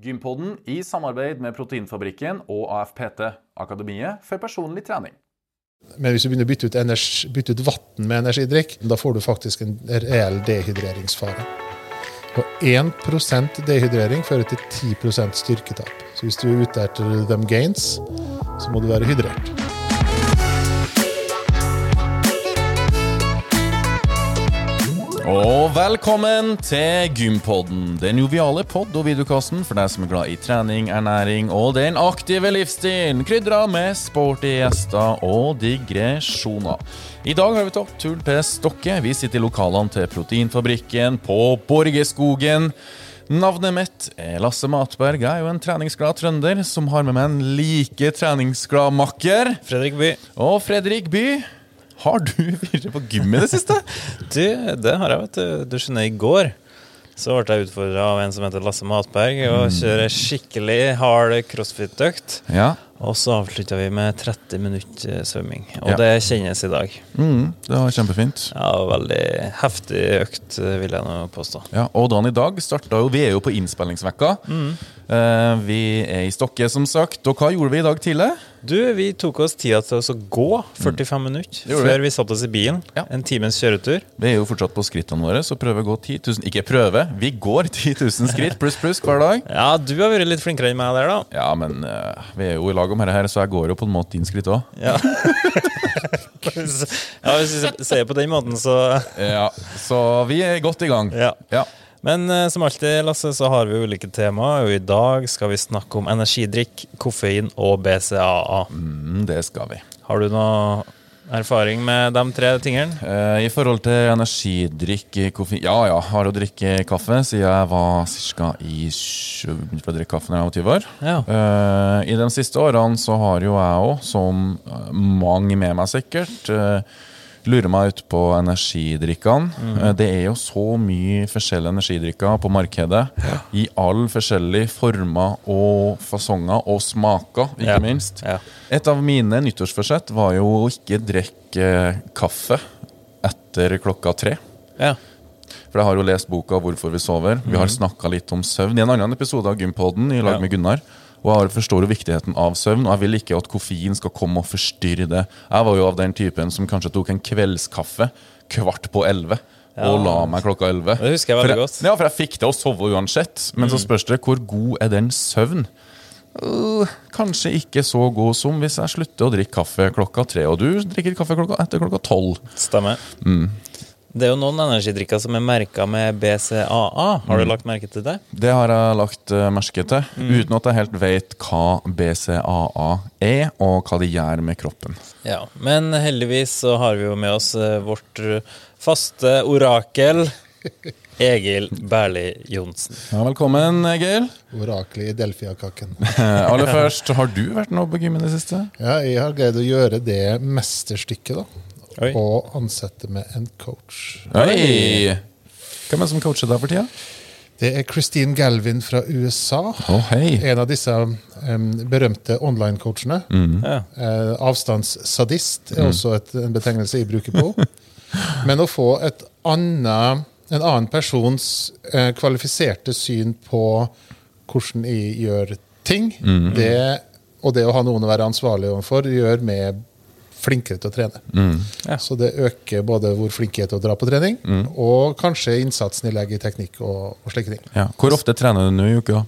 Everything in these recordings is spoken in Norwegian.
Gympodden i samarbeid med Proteinfabrikken og AFPT, Akademiet for personlig trening. Men hvis du begynner å bytte ut, energi, bytte ut vann med energidrikk, da får du faktisk en reell dehydreringsfare. Og 1 dehydrering fører til 10% styrketap. Så hvis du er ute etter them gains, så må du være hydrert. Og velkommen til Gympodden, den joviale pod- og videokassen for deg som er glad i trening, ernæring og den aktive livsstilen, krydra med sporty gjester og digresjoner. I dag har vi tatt turen til Stokke. Vi sitter i lokalene til Proteinfabrikken på Borgeskogen. Navnet mitt er Lasse Matberg. Jeg er jo en treningsglad trønder som har med meg en like treningsglad makker. Fredrik By. Og Fredrik By. Har du vært på gym i det siste? Du, det har jeg, vet du. Du skjønner, i går så ble jeg utfordra av en som heter Lasse Matberg, og kjøre skikkelig hard crossfit-økt. Ja. Og så avslutta vi med 30 minutter svømming. Og Ja. det kjennes i dag. Mm, det var kjempefint. Ja, veldig heftig økt, vil jeg nå påstå. Ja, og dagen i dag starta jo Vi er jo på innspillingsvekka. Mm. vi er i Stokke, som sagt. Og hva gjorde vi i dag tidlig? Du, vi tok oss tida til å gå 45 minutter gjorde før vi satte oss i bilen. Ja. En times kjøretur. Vi er jo fortsatt på skrittene våre, så prøver å gå 10 000 Ikke prøve, vi går 10 000 skritt pluss pluss hver dag. Ja, du har vært litt flinkere enn meg der, da. Ja, men uh, vi er jo i lag om dette her, så jeg går jo på en måte din skritt òg. Ja. ja, hvis vi ser på den måten, så Ja, så vi er godt i gang. Ja. Ja. Men eh, som alltid, Lasse, så har vi ulike temaer, og i dag skal vi snakke om energidrikk, koffein og BCAA. Mm, det skal vi. Har du noe erfaring med de tre tingene? Eh, I forhold til energidrikk, koffein Ja ja, har jo drikke kaffe siden jeg var ca. i begynte å drikke kaffe da jeg var 20 år. Ja. Eh, I de siste årene så har jo jeg òg, som eh, mange med meg sikkert, uh, lurer meg ut på energidrikkene. Mm. det er jo så mye forskjellige energidrikker på markedet. I alle forskjellige former og fasonger og smaker, ikke Ja. minst. Ja. Et av mine nyttårsforsett var jo å ikke drikke kaffe etter klokka tre. Ja. For jeg har jo lest boka 'Hvorfor vi sover'. Vi har snakka litt om søvn i en annen episode av Gympoden i lag Ja. med Gunnar. Og jeg forstår jo viktigheten av søvn, og jeg vil ikke at koffein skal komme og forstyrre det. Jeg var jo av den typen som kanskje tok en kveldskaffe kvart på elleve. Og la meg klokka elleve. Det husker jeg veldig For godt. Ja, for jeg fikk til å sove uansett. Men så spørs det hvor god er den søvn? Uh, kanskje ikke så god som hvis jeg slutter å drikke kaffe klokka tre. Og du drikker kaffe klokka etter klokka tolv. Stemmer. Det er jo noen energidrikker som er merka med BCAA. Har du lagt merke til det? Det har jeg lagt eh, merke til, uten at jeg helt vet hva BCAA er, og hva det gjør med kroppen. Ja. Men heldigvis så har vi jo med oss eh, vårt eh, faste orakel. Egil Berli Johnsen. Ja, velkommen, Egil. Oraklet i Delfia-kaken. Eh, aller først, har du vært nå på gym i det siste? Ja, jeg har greid å gjøre det mesterstykket, da. Oi. Og ansette med en coach. Oi! Hvem er det som coacher deg for tida? Det er Christine Galvin fra USA. Oh. En av disse um, berømte online-coachene. Ja. Uh, avstandssadist er også et, en betegnelse jeg bruker på. Men å få et annet, en annen persons uh, kvalifiserte syn på hvordan jeg gjør ting, det, og det å ha noen å være ansvarlig overfor, gjør meg flinkere til å trene. Ja. Så det øker både hvor flink jeg er til å dra på trening, og kanskje innsatsen jeg legger i teknikk og, og slike ting. Ja. Hvor ofte trener du nå i uka?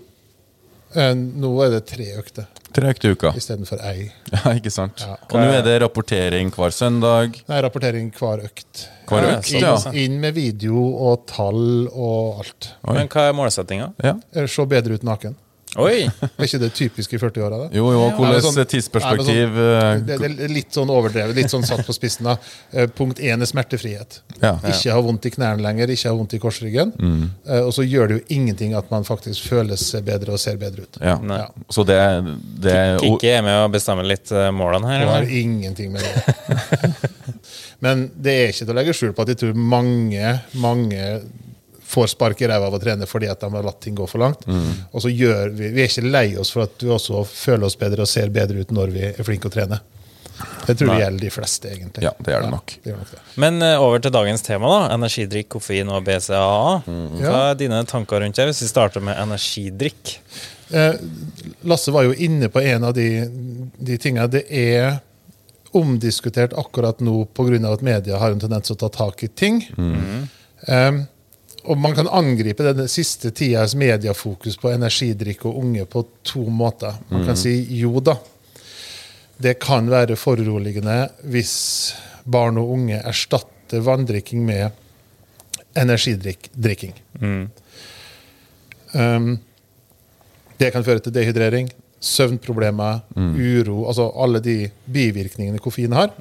Eh, nå er det tre økter Tre økter i uka. istedenfor ei. Ja, ikke sant? Ja. Og nå er det rapportering hver søndag. Nei, rapportering hver økt. Hver økt, ja. Inn, Inn med video og tall og alt. Oi. Men hva er målsettinga? ja. Eh, Se bedre ut naken. Oi! Er ikke det typisk i 40-åra? Jo, jo, hvordan sånn- tidsperspektiv Ja, eh, Det, det er litt sånn overdrevet, litt sånn satt på spissen. da. Eh, Punkt én er smertefrihet. Ja. Ikke ha vondt i knærne lenger, ikke ha vondt i korsryggen. Mm. Eh, Og så gjør det jo ingenting at man faktisk føles bedre og ser bedre ut. Ja. Ja. Så det, det Kikki er med å bestemme litt målene her. Det har ingenting med det Men det er ikke til å legge skjul på at jeg tror mange, mange får spark i ræva av å trene fordi at de har latt ting gå for langt. Og så gjør vi Vi er ikke lei oss for at vi også føler oss bedre og ser bedre ut når vi er flinke å trene. Det tror jeg gjelder de fleste, egentlig. Ja, det gjør det nok. det gjør nok det. Men uh, over til dagens tema, da. Energidrikk, koffein og BCAA. Hva Ja. er dine tanker rundt det, hvis vi starter med energidrikk? Eh, Lasse var jo inne på en av de, de tinga. Det er omdiskutert akkurat nå pga. at media har en tendens til å ta tak i ting. Eh, og man kan angripe den siste tidas mediefokus på energidrikk og unge på to måter. Man kan si jo da, det kan være foruroligende hvis barn og unge erstatter vanndrikking med energidrikking. Um, det kan føre til dehydrering, søvnproblemer, uro, altså alle de bivirkningene koffein har.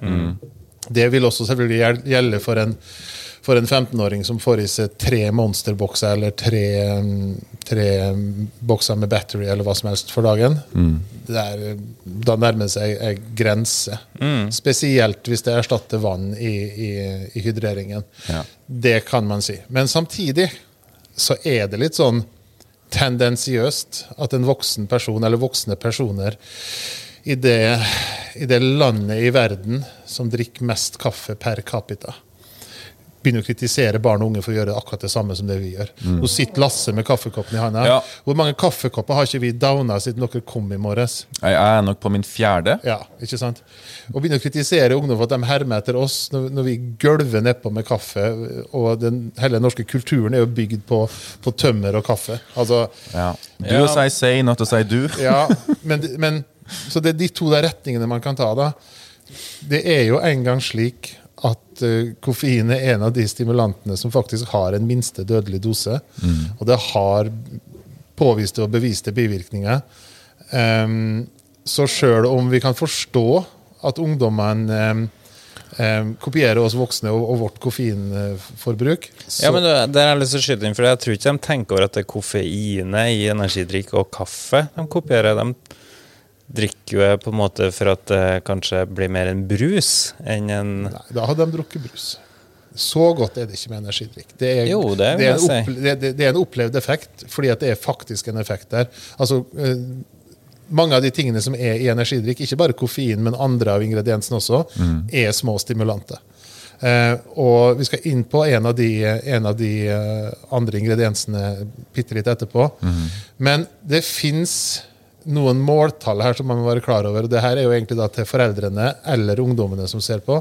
Det vil også selvfølgelig gjelde for en, for en 15-åring som får i seg tre monsterbokser eller tre, tre bokser med battery eller hva som helst for dagen. mm. der, da nærmer det seg en grense. Spesielt hvis det erstatter vann i, i, i hydreringen. Ja. Det kan man si. Men samtidig så er det litt sånn tendensiøst at en voksen person, eller voksne personer, i det, i det landet i verden som drikker mest kaffe per capita, begynner å kritisere barn og unge for å gjøre akkurat det samme som det vi gjør. Nå sitter Lasse med kaffekoppen i handa. Ja. Hvor mange kaffekopper har ikke vi downa siden dere kom i morges? Jeg er nok på min fjerde. Ja, ikke sant? Og begynner å kritisere ungdom for at de hermer etter oss når, når vi gølver nedpå med kaffe. Og den hele norske kulturen er jo bygd på, på tømmer og kaffe. Altså, Ja. Du Ja. si say, not to si du. ja, men, men Så det er de to der retningene man kan ta, da. Det er jo en gang slik at eh, koffein er en av de stimulantene som faktisk har en minste dødelig dose. Og det har påviste og beviste bivirkninger. Um, så sjøl om vi kan forstå at ungdommene um, um, kopierer oss voksne og, og vårt koffeinforbruk så, Ja, men det, Der har jeg lyst til å skyte inn, for jeg tror ikke de tenker over at det er koffeinet i energidrikk og kaffe de kopierer. De drikker jo jeg på en måte for at det kanskje blir mer en brus enn en Nei, da hadde de drukket brus. Så godt er det ikke med energidrikk. Det er, Jo, det det er, en, si. opple det, det, er en opplevd effekt, fordi at det er faktisk en effekt der. Altså, eh, mange av de tingene som er i energidrikk, ikke bare koffein, men andre av ingrediensene også, Mm. er små stimulanter. Eh, og vi skal inn på en av de, en av de eh, andre ingrediensene bitte litt etterpå. Mm. Men det fins noen måltall her som man må være klar over. og det her er jo egentlig da til foreldrene eller ungdommene som ser på.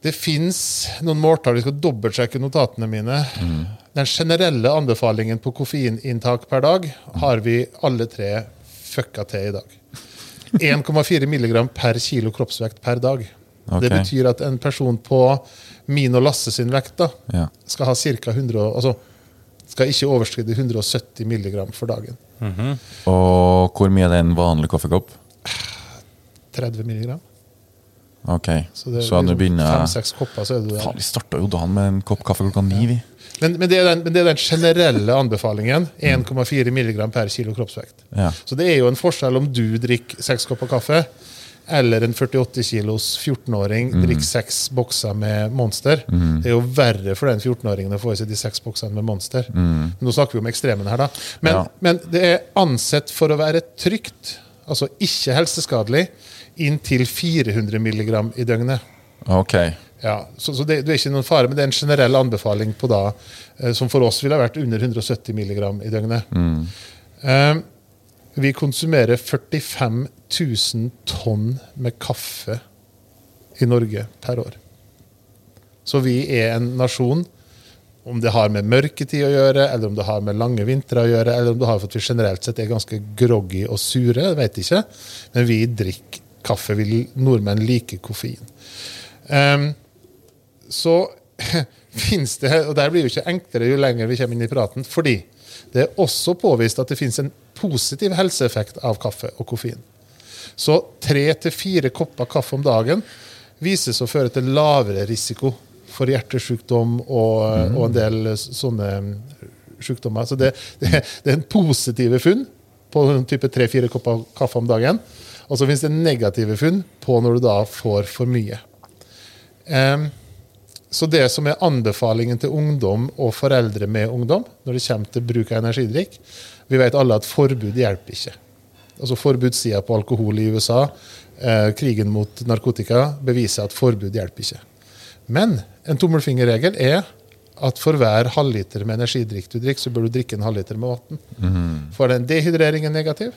Det fins noen måltall. Vi skal dobbeltsjekke notatene mine. Den generelle anbefalingen på koffeininntak per dag har vi alle tre fucka til i dag. 1,4 mg per kilo kroppsvekt per dag. Det betyr at en person på min og Lasse sin vekt da, Ja. skal ha ca. 100 altså, skal ikke overskride 170 mg for dagen. Og hvor mye er det en vanlig kaffekopp? 30 milligram. Ok, Så det så liksom begynner fem-seks kopper, så er du der. Faen, vi starta jo dagen med en kopp kaffe klokka ni, vi. Men, men, det den, men det er den generelle anbefalingen. 1,4 mg per kilo kroppsvekt. Ja. Så det er jo en forskjell om du drikker seks kopper kaffe, eller en 48 kilos 14-åring drikker seks bokser med Monster. Det er jo verre for den 14-åringen å få i seg de seks boksene med Monster. Nå snakker vi om ekstremene her, da. Men, Ja. men det er ansett for å være trygt, altså ikke helseskadelig, inntil 400 mg i døgnet. Ok. Ja, så, så det, det er ikke noen fare, men det er en generell anbefaling på da, eh, som for oss ville ha vært under 170 mg i døgnet. Eh, vi konsumerer 45 000 tonn med kaffe i Norge per år. Så vi er en nasjon, om det har med mørketid å gjøre, eller om det har med lange vintre å gjøre, eller om det har for at vi generelt sett er ganske groggy og sure, jeg vet ikke. Men vi drikker kaffe. Vi nordmenn liker koffein. Um, så finnes det, og der blir jo ikke enklere jo lenger vi kommer inn i praten, fordi det er også påvist at det finnes en positiv helseeffekt av kaffe og koffein. Så tre til fire kopper kaffe om dagen vises å føre til lavere risiko for hjertesykdom og, og en del sånne sykdommer. Så det, det, det er en positive funn på type tre-fire kopper kaffe om dagen. Og så finnes det negative funn på når du da får for mye. Em, så det som er anbefalingen til ungdom og foreldre med ungdom når det kommer til bruk av energidrikk Vi vet alle at forbud hjelper ikke. altså forbudssida på alkohol i USA, eh, krigen mot narkotika, beviser at forbud hjelper ikke. Men en tommelfingerregel er at for hver halvliter med energidrikk du drikker, så bør du drikke en halvliter med vann. For den dehydreringen er negativ,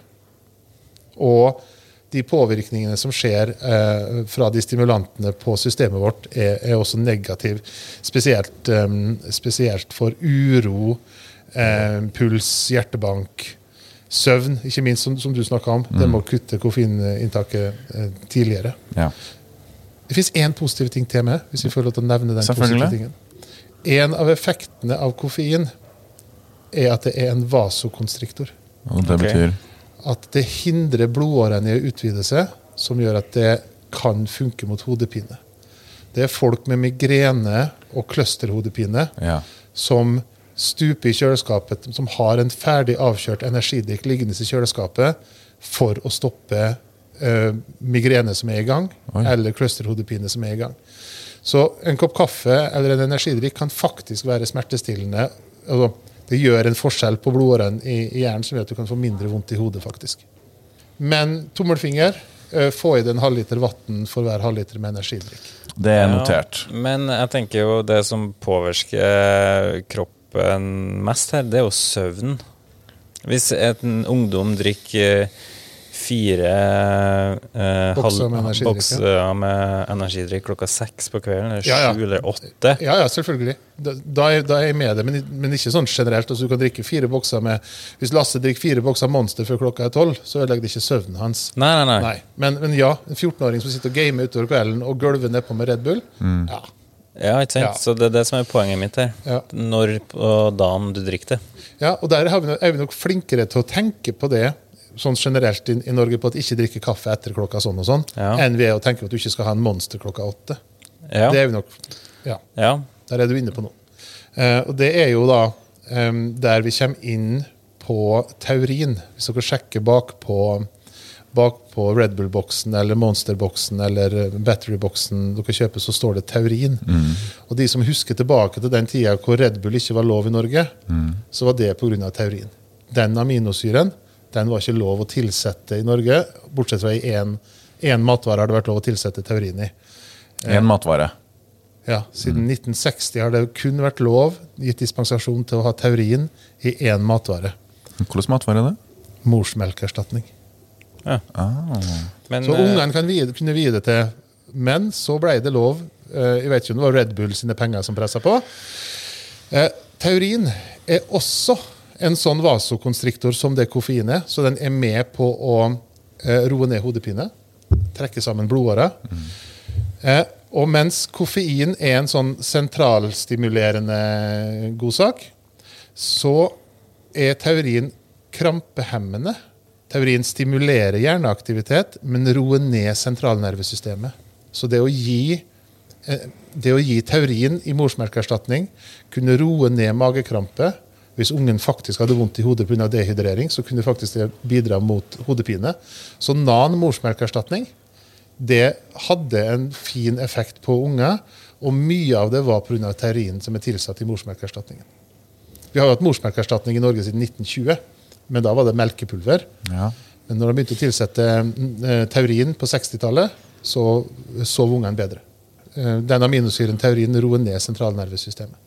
og de påvirkningene som skjer eh, fra de stimulantene på systemet vårt, er, er også negativ. Spesielt, um, spesielt for uro, eh, puls, hjertebank, søvn, ikke minst som, som du snakka om. Det må kutte koffeininntaket eh, tidligere. Ja. Det fins én positiv ting til med, hvis vi får lov til å nevne den positive tingen. En av effektene av koffein er at det er en vasokonstriktor. Og det betyr? betyr At det hindrer blodårene i å utvide seg, som gjør at det kan funke mot hodepine. Det er folk med migrene og clusterhodepine Ja. som stuper i kjøleskapet, som har en ferdig avkjørt energidrikk liggende i kjøleskapet for å stoppe uh, migrene som er i gang, Oi. eller clusterhodepine som er i gang. Så en kopp kaffe eller en energidrikk kan faktisk være smertestillende. Altså, det gjør en forskjell på blodårene i, i hjernen som gjør at du kan få mindre vondt i hodet. faktisk. Men tommelfinger, eh, få i deg en halvliter vann for hver halvliter med energidrikk. Det er notert. Ja, men jeg tenker jo det som påvirker kroppen mest her, det er jo søvn. Hvis en ungdom drikker fire eh, Bokser med energidrikk, bokser med energidrikk klokka seks på kvelden, eller sju Ja, ja. eller åtte Ja, ja, selvfølgelig. Da, da, er, jeg med det, men, men ikke sånn generelt. Altså, du kan drikke fire bokser med Hvis Lasse drikker fire bokser Monster før klokka er tolv, så ødelegger det ikke søvnen hans. Nei, nei, nei. Nei. Men, men ja, en 14-åring som sitter og gamer utover kvelden og gulver nedpå med Red Bull ja. Ja, ikke sant? Ja. Så det er det som er poenget mitt her. Ja. Når på dagen du drikker det. ja, og der har vi, nok- er vi nok flinkere til å tenke på det sånn generelt i, i Norge på at ikke drikke kaffe etter klokka sånn og sånn, Ja. enn vi er å tenke at du ikke skal ha en Monster klokka åtte. Ja. Det er jo nok Ja. ja. Der er du inne på noe. Uh, og det er jo da um, der vi kommer inn på taurin. Hvis dere sjekker bakpå bak på Red Bull-boksen eller Monster-boksen eller eh, Battery-boksen dere kjøper, så står det taurin. Og de som husker tilbake til den tida hvor Red Bull ikke var lov i Norge, så var det pga. taurin. Den aminosyren den var ikke lov å tilsette i Norge, bortsett fra i én matvare har det vært lov å tilsette taurin i. En matvare. Ja, Siden 1960 har det kun vært lov gitt dispensasjon til å ha taurin i én matvare. Hvilken matvare er det? Morsmelkerstatning. Men Så eh, ungene kan vide, kunne vie det til Men så ble det lov. eh, Jeg vet ikke om det var Red Bull sine penger som pressa på. Eh, Taurin er også en sånn vasokonstriktor som det koffein er, så den er med på å eh, roe ned hodepine. Trekke sammen blodårer. Eh, og mens koffein er en sånn sentralstimulerende godsak, så er taurin krampehemmende. Taurin stimulerer hjerneaktivitet, men roer ned sentralnervesystemet. Så det å gi, eh, det å gi taurin i morsmelkerstatning kunne roe ned magekrampe. Hvis ungen faktisk hadde vondt i hodet pga. dehydrering, så kunne faktisk det bidra mot hodepine. Så nan morsmelkerstatning det hadde en fin effekt på unger, og mye av det var pga. taurin som er tilsatt i morsmelkerstatningen. Vi har jo hatt morsmelkerstatning i Norge siden 1920, men da var det melkepulver. Ja. Men når de begynte å tilsette eh, taurin på 60-tallet, så sov ungene bedre. Eh, Den aminosyren taurin roer ned sentralnervesystemet.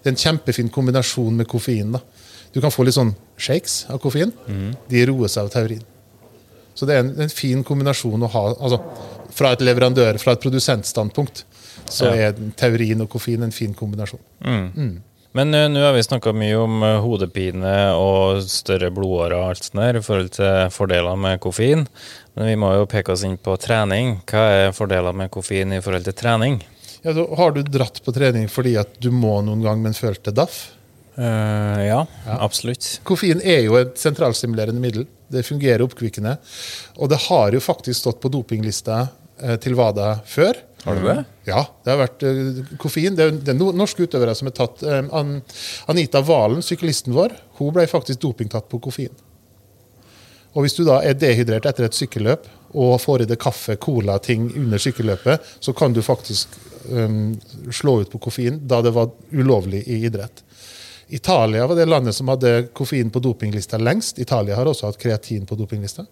Det er en kjempefin kombinasjon med koffein. da. Du kan få litt sånn shakes av koffein. De roer seg av taurin. Så det er en, en fin kombinasjon å ha. altså Fra et leverandør, fra et produsentstandpunkt, så Ja. er taurin og koffein en fin kombinasjon. Men eh, nå har vi snakka mye om eh, hodepine og større blodårer og alt sånt der i forhold til fordeler med koffein. Men vi må jo peke oss inn på trening. Hva er fordeler med koffein i forhold til trening? Ja, så har du dratt på trening fordi at du må noen gang, men følte daff? Uh, ja, absolutt. Koffein er jo et sentralstimulerende middel. Det fungerer oppkvikkende. Og det har jo faktisk stått på dopinglista eh, til WADA før. Har du det? Ja, det har vært eh, koffein. Det er, det er no- norske utøvere som er tatt. An, Anita Valen, syklisten vår, hun ble faktisk dopingtatt på koffein. Og hvis du da er dehydrert etter et sykkelløp og får i deg kaffe, cola, ting under sykkelløpet, så kan du faktisk um, slå ut på koffein da det var ulovlig i idrett. Italia var det landet som hadde koffein på dopinglista lengst. Italia har også hatt kreatin på dopinglista.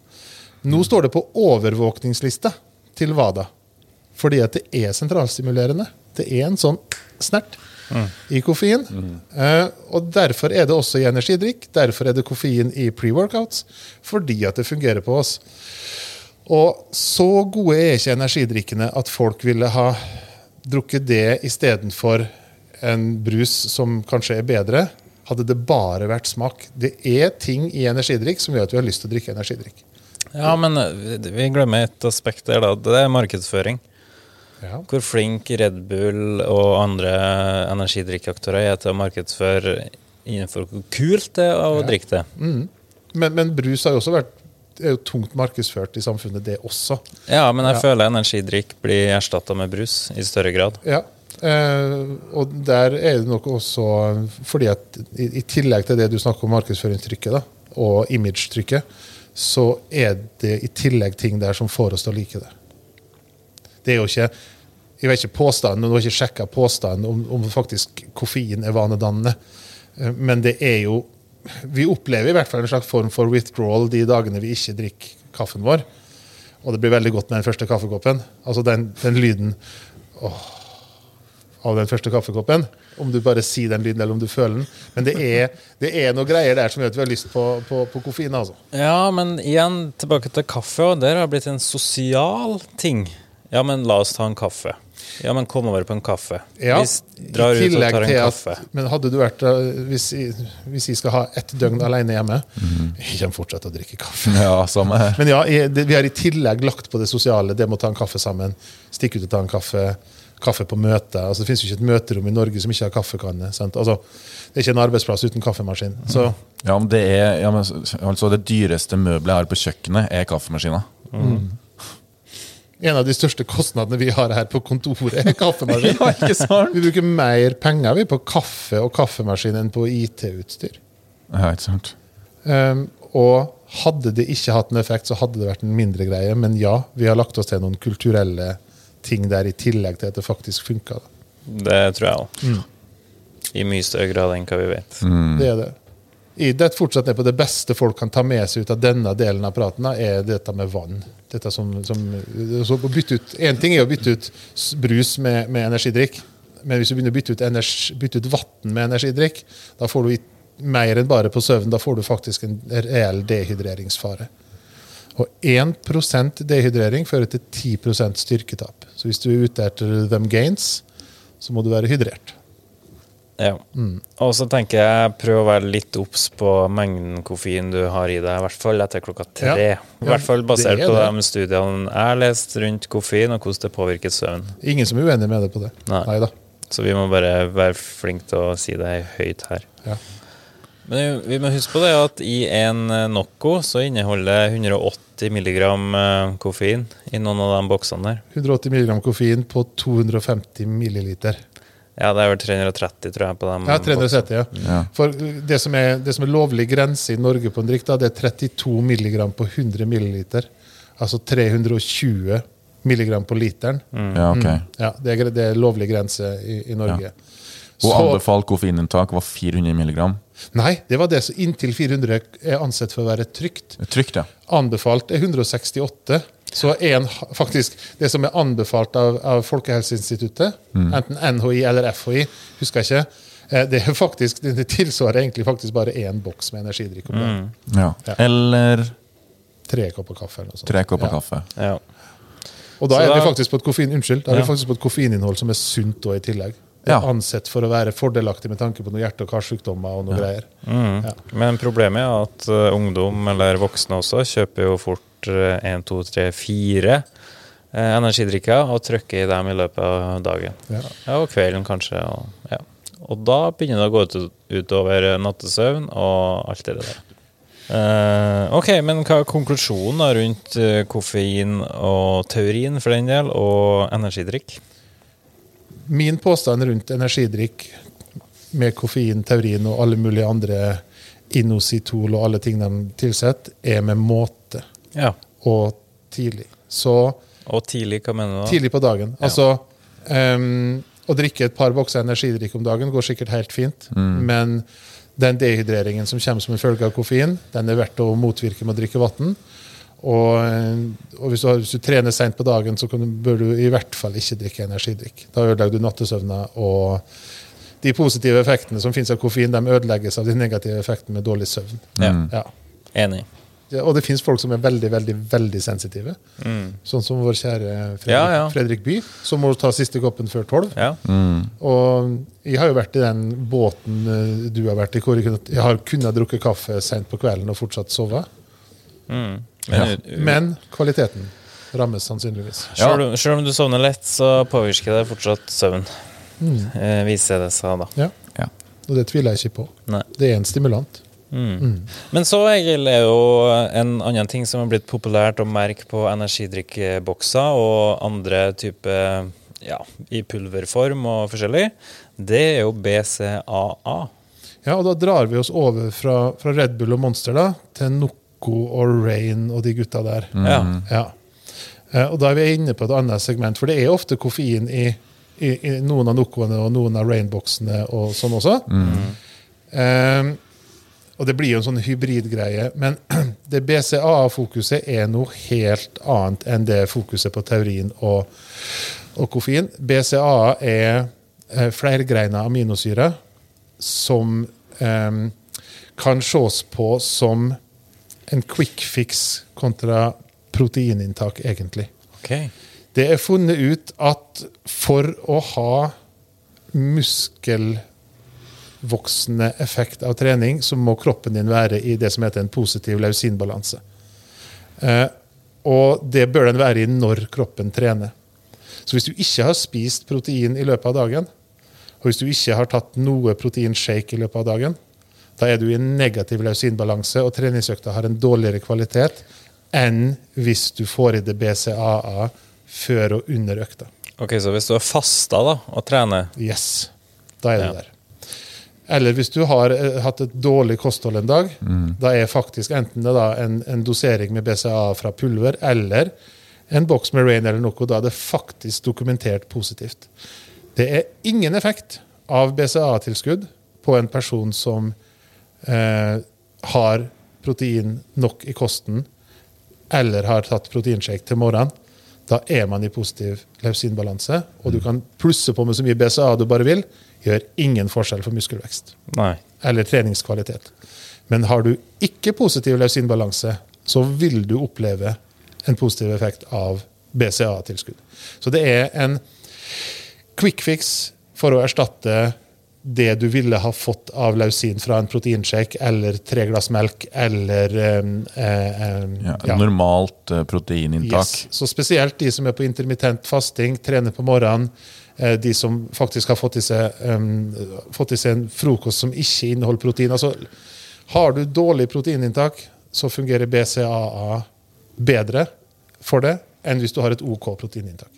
Nå står det på overvåkningslista til WADA, fordi at det er sentralstimulerende. Det er en sånn snert i koffein. Eh, og Derfor er det også i energidrikk. Derfor er det koffein i pre-workouts, fordi at det fungerer på oss. Og så gode er ikke energidrikkene at folk ville ha drukket det istedenfor en brus som kanskje er bedre. Hadde det bare vært smak. Det er ting i energidrikk som gjør at vi har lyst til å drikke energidrikk. Ja, men eh, vi glemmer et aspekt der, da. Det er markedsføring. Ja. Hvor flink Red Bull og andre energidrikkaktører er til å markedsføre innenfor hvor kult det er å Ja. drikke det. Men, men brus har jo også vært er jo tungt markedsført i samfunnet, det også. Ja, men jeg Ja. føler energidrikk blir erstatta med brus i større grad. Ja. Eh, og der er det nok også fordi at i, i tillegg til det du snakker om markedsføringstrykket da, og imagetrykket, så er det i tillegg ting der som får oss til å like det. Det er jo ikke jeg vet ikke påstanden, Du har ikke sjekka påstanden om, om faktisk koffein er vanedannende. Eh, Men det er jo Vi opplever i hvert fall en slags form for withdrawal de dagene vi ikke drikker kaffen vår. Og det blir veldig godt med den første kaffekoppen. Altså den, den lyden av den første kaffekoppen. Om du bare sier den lyden, eller om du føler den. Men det er, det er noe greier der som gjør at vi har lyst på, på, på koffein. altså. Ja, men igjen tilbake til kaffe. Og der har det blitt en sosial ting. Ja, men la oss ta en kaffe. Ja, men kom over på en kaffe. Ja, Vi drar i ut og tar en til kaffe. At, men hadde du vært eh, hvis jeg, hvis jeg skal ha ett døgn alene hjemme Jeg kommer fortsatt til å drikke kaffe. Ja, samme her. Men ja, jeg, det, vi har i tillegg lagt på det sosiale. Det med å ta en kaffe sammen. Stikke ut og ta en kaffe. Kaffe på møte. Altså, det finnes jo ikke et møterom i Norge som ikke har kaffekanne. Sant? Altså, det er ikke en arbeidsplass uten kaffemaskin. Så Ja, men det er ja, men, altså Det dyreste møbelet jeg har på kjøkkenet, er kaffemaskina. En av de største kostnadene vi har her på kontoret, er kaffemaskin. Ja, ikke sant? Vi bruker mer penger vi på kaffe og kaffemaskin enn på IT-utstyr. Ja, ikke sant? Um, og hadde det ikke hatt en effekt, så hadde det vært en mindre greie. Men ja, vi har lagt oss til noen kulturelle ting der i tillegg til at det faktisk funka. Det tror jeg òg. Mm. I mye større grad enn hva vi vet. Det er det. Detter fortsatt er på det beste folk kan ta med seg ut av denne delen av praten, er dette med vann. Dette som, som, ut, en ting er å bytte ut brus med, med energidrikk, men hvis du begynner å bytte ut, energi, bytte ut vann med energidrikk, da får du i- mer enn bare på søvn. Da får du faktisk en reell dehydreringsfare. Og 1% dehydrering fører til 10 styrketap. Så hvis du er ute etter them gains, så må du være hydrert. Ja. Mm. Og så tenker jeg prøv å være litt obs på mengden koffein du har i deg, i hvert fall etter klokka tre. Ja. I hvert fall basert det er på det. de studiene jeg har lest rundt koffein, og hvordan det påvirker søvn. Ingen som er uenig med deg på det. Nei. Neida. Så vi må bare være flinke til å si det høyt her. Ja. Men vi må huske på det at i en eh, Nocco så inneholder det 180 milligram eh, koffein i noen av de boksene der. 180 mg koffein på 250 milliliter. Ja, det er vel 330, tror jeg, på dem. Ja, 370, ja. Ja. For det som, er, det som er lovlig grense i Norge på en drikk, da, det er 32 mg på 100 milliliter. Altså 320 mg på literen. Ja, ok. Ja, det er, det er lovlig grense i, i Norge. Og Så- anbefalt koffeininntak var 400 milligram. Nei, det var det som inntil 400 er ansett for å være trygt. Trygt, ja. Anbefalt er 168. Så en, faktisk, det som er anbefalt av, av Folkehelseinstituttet, enten NHI eller FHI, husker jeg ikke, eh, det, er faktisk, det tilsvarer egentlig faktisk bare én boks med energidrikk. Mm. ja. Ja. Eller Tre kopper kaffe. eller noe sånt. tre kopper Ja. kaffe. Ja. Og da er vi da- faktisk på et koffein, unnskyld, da er vi faktisk på et koffeininnhold som er sunt da, i tillegg. Ja. ansett for å være fordelaktig med tanke på noen hjerte- og karsykdommer og noe greier. Mm. Ja. Men problemet er at uh, ungdom, eller voksne også, kjøper jo fort én, to, tre, fire eh, energidrikker og trykker i dem i løpet av dagen. Ja. Ja, og kvelden kanskje. Og, ja. og da begynner det å gå ut, utover nattesøvn og alt det der. Uh, ok, men hva er konklusjonen rundt eh, koffein og taurin for den del, og energidrikk? Min påstand rundt energidrikk med koffein, taurin og alle mulige andre inositol og alle ting de tilsetter, er med måte Ja. og tidlig. Så Og tidlig, hva mener du da? tidlig på dagen. Altså, um, Å drikke et par bokser energidrikk om dagen går sikkert helt fint, men den dehydreringen som kommer som en følge av koffein, den er verdt å motvirke med å drikke vann. Og, eh, og hvis, du hvis du trener seint på dagen, så kan du, bør du i hvert fall ikke drikke energidrikk. Da ødelegger du nattesøvna, og de positive effektene som finnes av koffein, de ødelegges av de negative effektene med dårlig søvn. Ja. Ja. Enig. Ja, Og det finnes folk som er veldig veldig, veldig sensitive. Sånn som vår kjære Fredrik, Ja, ja. Fredrik By, som må ta siste koppen før tolv. Ja. Og jeg har jo vært i den båten eh, du har vært i, hvor jeg, kunne, jeg har kunnet drukke kaffe sent på kvelden og fortsatt sove. Men, Ja. Men kvaliteten rammes sannsynligvis. Selv, om- selv om du sovner lett, så påvirker det fortsatt søvn. Mm. Eh, viser det seg, da. Ja. Ja. Og det tviler jeg ikke på. Nei. Det er en stimulant. Men så Egil, er jo en annen ting som er blitt populært å merke på energidrikkbokser og andre typer ja, i pulverform og forskjellig, det er jo BCAA. Ja, og da drar vi oss over fra, fra Red Bull og Monster da, til Noco og Rain og de gutta der. Ja. Ja. Eh, Og da er vi inne på et annet segment, for det er ofte koffein i, i, i noen av Nocoene og noen av Rainboxene og sånn også. Eh, og det blir jo en sånn hybridgreie, men det BCAA-fokuset er noe helt annet enn det fokuset på taurin og, og koffein. BCAA er eh, flergreina aminosyre som um, kan ses på som en quick fix kontra proteininntak, egentlig. Okay. Det er funnet ut at for å ha muskelvoksende effekt av trening, så må kroppen din være i det som heter en positiv lausinbalanse. Eh, og det bør den være i når kroppen trener. Så hvis du ikke har spist protein i løpet av dagen, og hvis du ikke har tatt noe proteinshake i løpet av dagen, da er du i en negativ lausinbalanse, og treningsøkta har en dårligere kvalitet enn hvis du får i det BCAA før og under økta. Ok, Så hvis du er fasta da, og trener Yes, da er det Ja. der. Eller hvis du har eh, hatt et dårlig kosthold en dag, da er faktisk enten det da en, en dosering med BCA fra pulver eller en boks med Rain eller noe, da er det faktisk dokumentert positivt. Det er ingen effekt av BCA-tilskudd på en person som eh, har protein nok i kosten eller har tatt proteinshake til morgenen. Da er man i positiv lausinbalanse, og du kan plusse på med så mye BCA du bare vil. Gjør ingen forskjell for muskelvekst Nei. eller treningskvalitet. Men har du ikke positiv lausinbalanse, så vil du oppleve en positiv effekt av BCA-tilskudd. Så det er en quick fix for å erstatte det du ville ha fått av lausin fra en proteinshake eller tre glass melk eller eh, eh, Ja, ja. Normalt eh, proteininntak. Yes. Så spesielt de som er på intermittent fasting, trener på morgenen, eh, de som faktisk har fått i seg, em, fått i seg en frokost som ikke inneholder protein. Altså, har du dårlig proteininntak, så fungerer BCAA bedre for det enn hvis du har et OK proteininntak.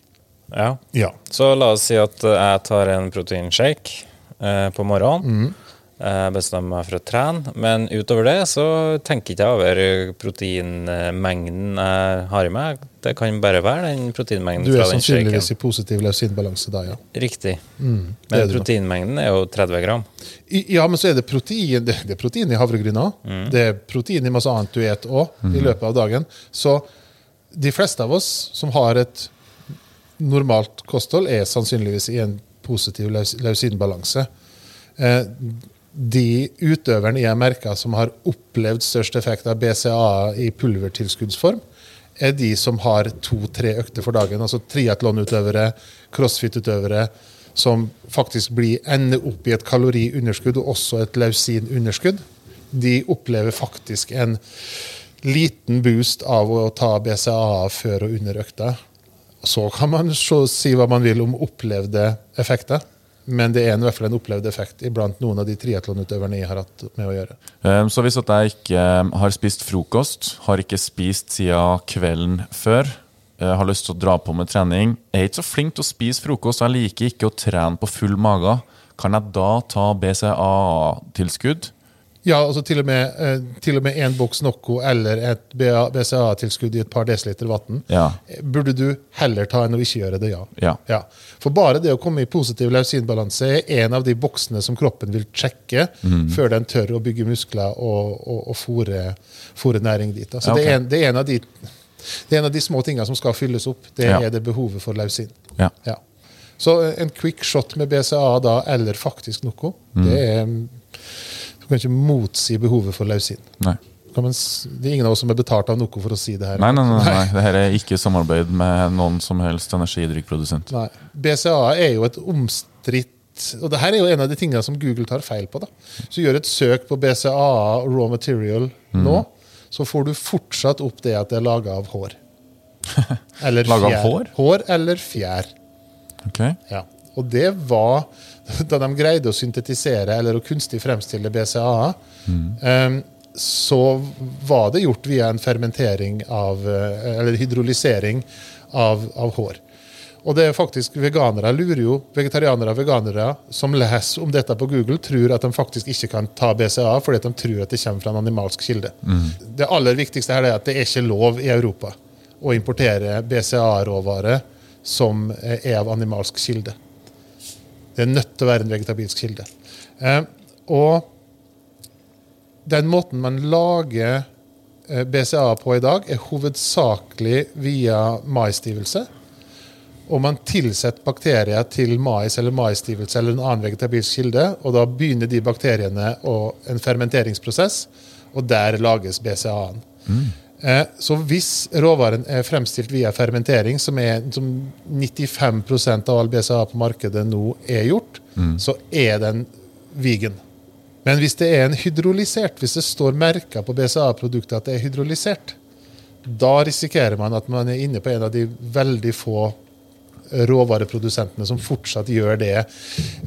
Ja. Ja. Så la oss si at jeg tar en proteinshake eh, på morgenen. Mm. Jeg bestemmer meg for å trene, men utover det så tenker ikke jeg over proteinmengden jeg har i meg. Det kan bare være den proteinmengden Du er sannsynligvis i positiv lausinbalanse da, ja. Riktig. er Men proteinmengden er jo 30 gram. I- Ja, men så er det protein det, det er protein i havregryn òg. Det er protein i masse annet du spiser òg i løpet av dagen. Så de fleste av oss som har et normalt kosthold, er sannsynligvis i en positiv laus- lausinbalanse. Eh, de utøverne jeg merker som har opplevd størst effekt av BCA i pulvertilskuddsform, er de som har to-tre økter for dagen. Altså triatlonutøvere, crossfit-utøvere, som faktisk blir, ender opp i et kaloriunderskudd og også et lausinunderskudd. De opplever faktisk en liten boost av å ta BCA før og under økta. Så kan man så, si hva man vil om opplevde effekter, men det er i hvert fall en opplevd effekt iblant noen av de triatlonutøverne jeg har hatt med å gjøre. Um, Så hvis at jeg ikke um, har spist frokost, har ikke spist siden kvelden før, uh, har lyst til å dra på med trening, er ikke så flink til å spise frokost, jeg liker ikke å trene på full mage, kan jeg da ta BCA-tilskudd Ja, altså til og med, eh, til og med en boks Nocco eller et BCA-tilskudd i et par desiliter vann. Ja. Burde du heller ta enn å ikke gjøre det, ja. Ja. For bare det å komme i positiv leusinbalanse er en av de boksene som kroppen vil sjekke mm. før den tør å bygge muskler og, og, og fôre, fôre næring dit. Altså, Ja, ok. det, er en, det, er en av de, det er en av de små tingene som skal fylles opp. Det Ja. er det behovet for lausin. Ja. Ja. Så eh, en quick shot med BCA da, eller faktisk noe, mm. det er Du kan ikke motsi behovet for lausin. Nei. Det er ingen av oss som er betalt av noe for å si det her. Nei, nei, nei, nei. Dette er ikke samarbeid med noen som helst energidrikkprodusent. BCA er jo et omstridt Og det her er jo en av de tingene som Google tar feil på. da. Så gjør et søk på BCA raw material Mm. nå, så får du fortsatt opp det at det er laga av hår. Eller fjær. hår? Hår eller fjær. Ok. Ja. Og det var da de greide å syntetisere eller å kunstig fremstille BCAA, mm. så var det gjort via en fermentering av eh, Eller hydrolysering av, av hår. Og det er faktisk veganere lurer jo, vegetarianere og veganere som leser om dette på Google, tror at de faktisk ikke kan ta BCA fordi de tror at det kommer fra en animalsk kilde. Det aller viktigste her er at det er ikke lov i Europa å importere BCA-råvare som eh, er av animalsk kilde. Det er nødt til å være en vegetabilsk kilde. Eh, og den måten man lager eh, BCA på i dag, er hovedsakelig via maisstivelse. Og man tilsetter bakterier til mais eller maisstivelse eller en annen vegetabilsk kilde, og da begynner de bakteriene og en fermenteringsprosess, og der lages BCA-en. Eh, Så hvis råvaren er fremstilt via fermentering, som, er, som 95% av all BCA på markedet nå er gjort, så er den vegan. Men hvis det er en hydrolysert, hvis det står merka på BCA-produktet at det er hydrolysert, da risikerer man at man er inne på en av de veldig få råvareprodusentene som fortsatt gjør det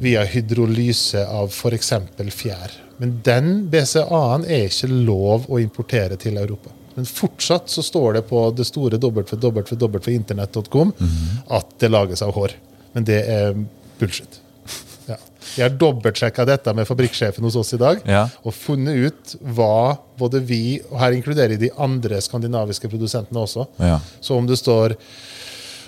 via hydrolyse av f.eks. fjær. Men den BCA-en er ikke lov å importere til Europa. Men fortsatt så står det på det store www.internett.com at det lages av hår. Men det er bullshit. Ja. Jeg har dobbeltsjekka dette med fabrikksjefen hos oss i dag Ja. og funnet ut hva både vi, og her inkluderer de andre skandinaviske produsentene også, Ja. så om det står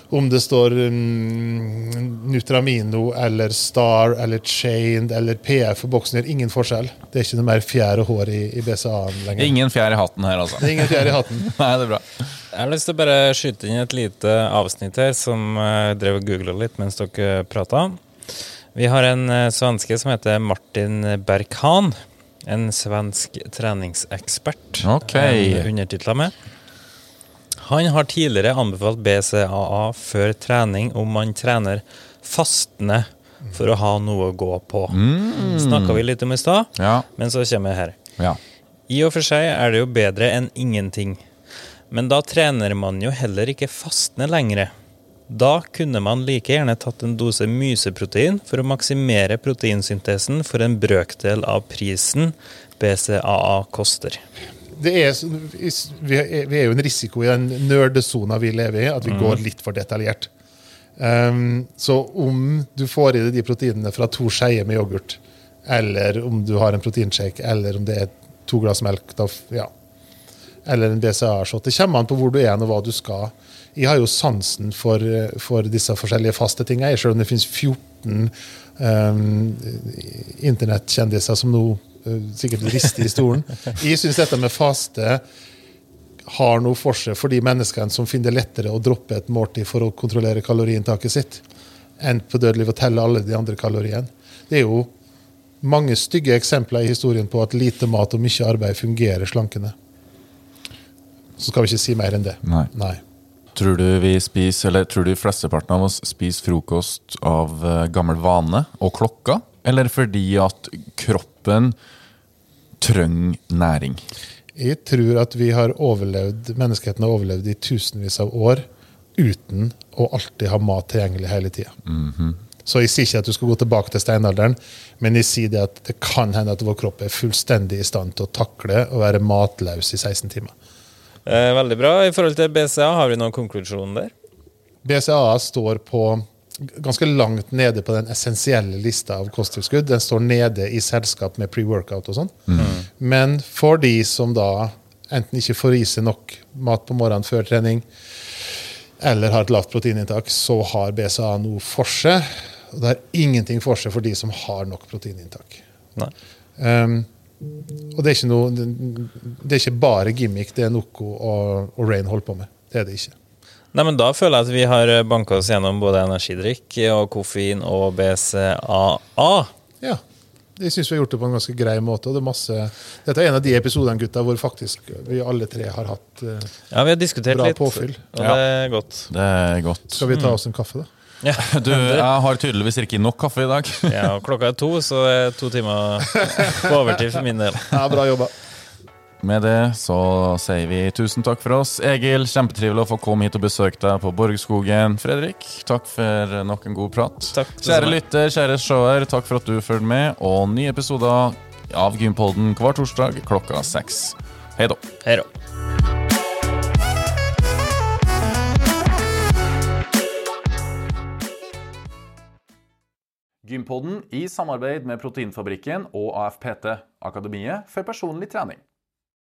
om det står um, Nutramino eller Star eller Chained eller PF for boksen, gjør ingen forskjell. Det er ikke noe mer fjær og hår i, i BCA-en lenger. Ingen fjær i hatten her, altså. Det er ingen fjær i hatten. Nei, det er bra. Jeg har lyst til å bare skyte inn et lite avsnitt her som jeg drev og googla litt mens dere prata. Vi har en eh, svenske som heter Martin Berkhan. En svensk treningsekspert. Ok. Undertitla med. Han har tidligere anbefalt BCAA før trening om man trener fastende for å ha noe å gå på. Mm. Snakka vi litt om i stad, Ja. men så kommer jeg her. ja. I og for seg er det jo bedre enn ingenting. Men da trener man jo heller ikke fastende lenger. Da kunne man like gjerne tatt en dose myseprotein for å maksimere proteinsyntesen for en brøkdel av prisen BCAA koster. Det er, vi er vi jo en risiko i den nerdesona vi lever i, at vi går litt for detaljert. Um, så om du får i deg de proteinene fra to skeier med yoghurt, eller om du har en proteinshake, eller om det er to glass melk, da, ja. eller en BCA-shot. Det kommer an på hvor du er og hva du skal. Jeg har jo sansen for, for disse forskjellige faste tingene, selv om det finnes 14 um, internettkjendiser som nå sikkert rister i stolen. Jeg syns dette med faste har noe for seg for de menneskene som finner det lettere å droppe et måltid for å kontrollere kaloriinntaket sitt, enn på dødelig å telle alle de andre kaloriene. Det er jo mange stygge eksempler i historien på at lite mat og mye arbeid fungerer slankende. Så skal vi ikke si mer enn det. Nei. Nei. Tror du vi spiser, eller tror du flesteparten av oss spiser frokost av eh, gammel vane og klokka? Eller fordi at kroppen trenger næring? Jeg tror at vi har overlevd, menneskeheten har overlevd i tusenvis av år uten å alltid ha mat tilgjengelig hele tida. Så jeg sier ikke at du skal gå tilbake til steinalderen, men jeg sier det at det kan hende at vår kropp er fullstendig i stand til å takle å være matløs i 16 timer. Eh, veldig bra. I forhold til BCA, har vi noen konklusjon der? BCA står på ganske langt nede på den essensielle lista av kosttilskudd. Den står nede i selskap med pre-workout og sånn. Men for de som da enten ikke får i seg nok mat på morgenen før trening, eller har et lavt proteininntak, så har BCA noe for seg. Og det har ingenting for seg for de som har nok proteininntak. Um, og det er, ikke noe, det er ikke bare gimmick det er noe og, og Rain holder på med. Det er det ikke. Nei, men Da føler jeg at vi har banka oss gjennom både energidrikk og koffein og BCAA. Ja. Jeg syns vi har gjort det på en ganske grei måte. og det er masse... Dette er en av de episodene gutta, hvor faktisk vi alle tre har hatt uh, Ja, vi har diskutert Bra litt, påfyll. og det er godt. Det er godt. Skal vi ta oss en kaffe, da? Ja, Du, jeg har tydeligvis ikke nok kaffe i dag. ja og Klokka er to, så det er to timer på overtid for min del. Ja, Bra jobba. Med det så sier vi tusen takk for oss. Egil, kjempetrivelig å få komme hit og besøke deg på Borgskogen. Fredrik, takk for nok en god prat. Takk, Kjære lytter, kjære seer, takk for at du følger med. Og nye episoder av Gympolden hver torsdag klokka seks. Hei da. Hei da. Gympodden i samarbeid med Proteinfabrikken og AFPT, Akademiet for personlig trening.